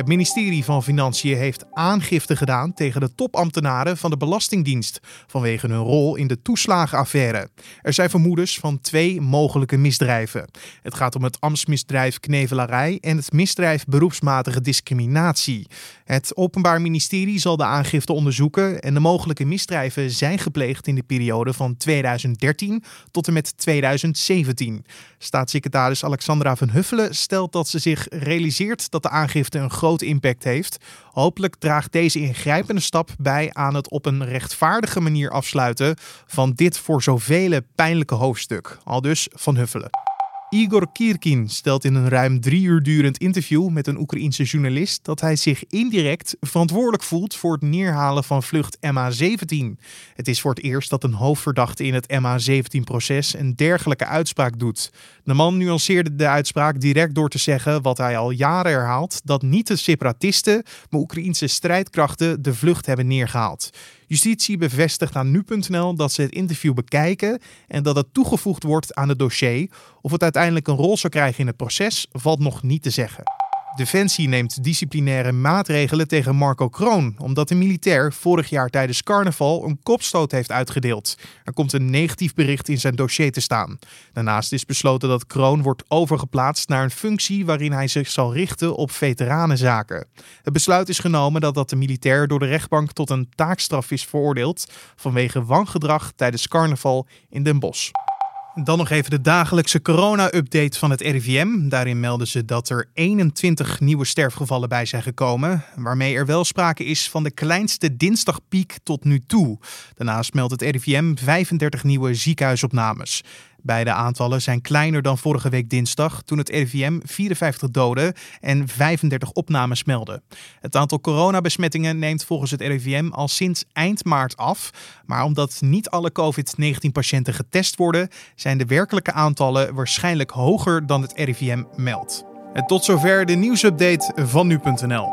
Het ministerie van Financiën heeft aangifte gedaan tegen de topambtenaren van de Belastingdienst vanwege hun rol in de toeslagenaffaire. Er zijn vermoedens van twee mogelijke misdrijven. Het gaat om het ambtsmisdrijf knevelarij en het misdrijf beroepsmatige discriminatie. Het Openbaar Ministerie zal de aangifte onderzoeken en de mogelijke misdrijven zijn gepleegd in de periode van 2013 tot en met 2017. Staatssecretaris Alexandra van Huffelen stelt dat ze zich realiseert dat de aangifte een grote impact heeft. Hopelijk draagt deze ingrijpende stap bij aan het op een rechtvaardige manier afsluiten van dit voor zoveel pijnlijke hoofdstuk. Al dus van Huffelen. Igor Kirkin stelt in een ruim drie uur durend interview met een Oekraïense journalist dat hij zich indirect verantwoordelijk voelt voor het neerhalen van vlucht MH17. Het is voor het eerst dat een hoofdverdachte in het MH17-proces een dergelijke uitspraak doet. De man nuanceerde de uitspraak direct door te zeggen wat hij al jaren herhaalt: dat niet de separatisten, maar Oekraïense strijdkrachten de vlucht hebben neergehaald. Justitie bevestigt aan nu.nl dat ze het interview bekijken en dat het toegevoegd wordt aan het dossier. Of het uiteindelijk een rol zou krijgen in het proces, valt nog niet te zeggen. Defensie neemt disciplinaire maatregelen tegen Marco Kroon, omdat de militair vorig jaar tijdens carnaval een kopstoot heeft uitgedeeld. Er komt een negatief bericht in zijn dossier te staan. Daarnaast is besloten dat Kroon wordt overgeplaatst naar een functie waarin hij zich zal richten op veteranenzaken. Het besluit is genomen dat, dat de militair door de rechtbank tot een taakstraf is veroordeeld vanwege wangedrag tijdens carnaval in Den Bosch. Dan nog even de dagelijkse corona-update van het RIVM. Daarin melden ze dat er 21 nieuwe sterfgevallen bij zijn gekomen, waarmee er wel sprake is van de kleinste dinsdagpiek tot nu toe. Daarnaast meldt het RIVM 35 nieuwe ziekenhuisopnames. Beide aantallen zijn kleiner dan vorige week dinsdag, toen het RIVM 54 doden en 35 opnames meldde. Het aantal coronabesmettingen neemt volgens het RIVM al sinds eind maart af. Maar omdat niet alle COVID-19-patiënten getest worden, zijn de werkelijke aantallen waarschijnlijk hoger dan het RIVM meldt. Tot zover de nieuwsupdate van nu.nl.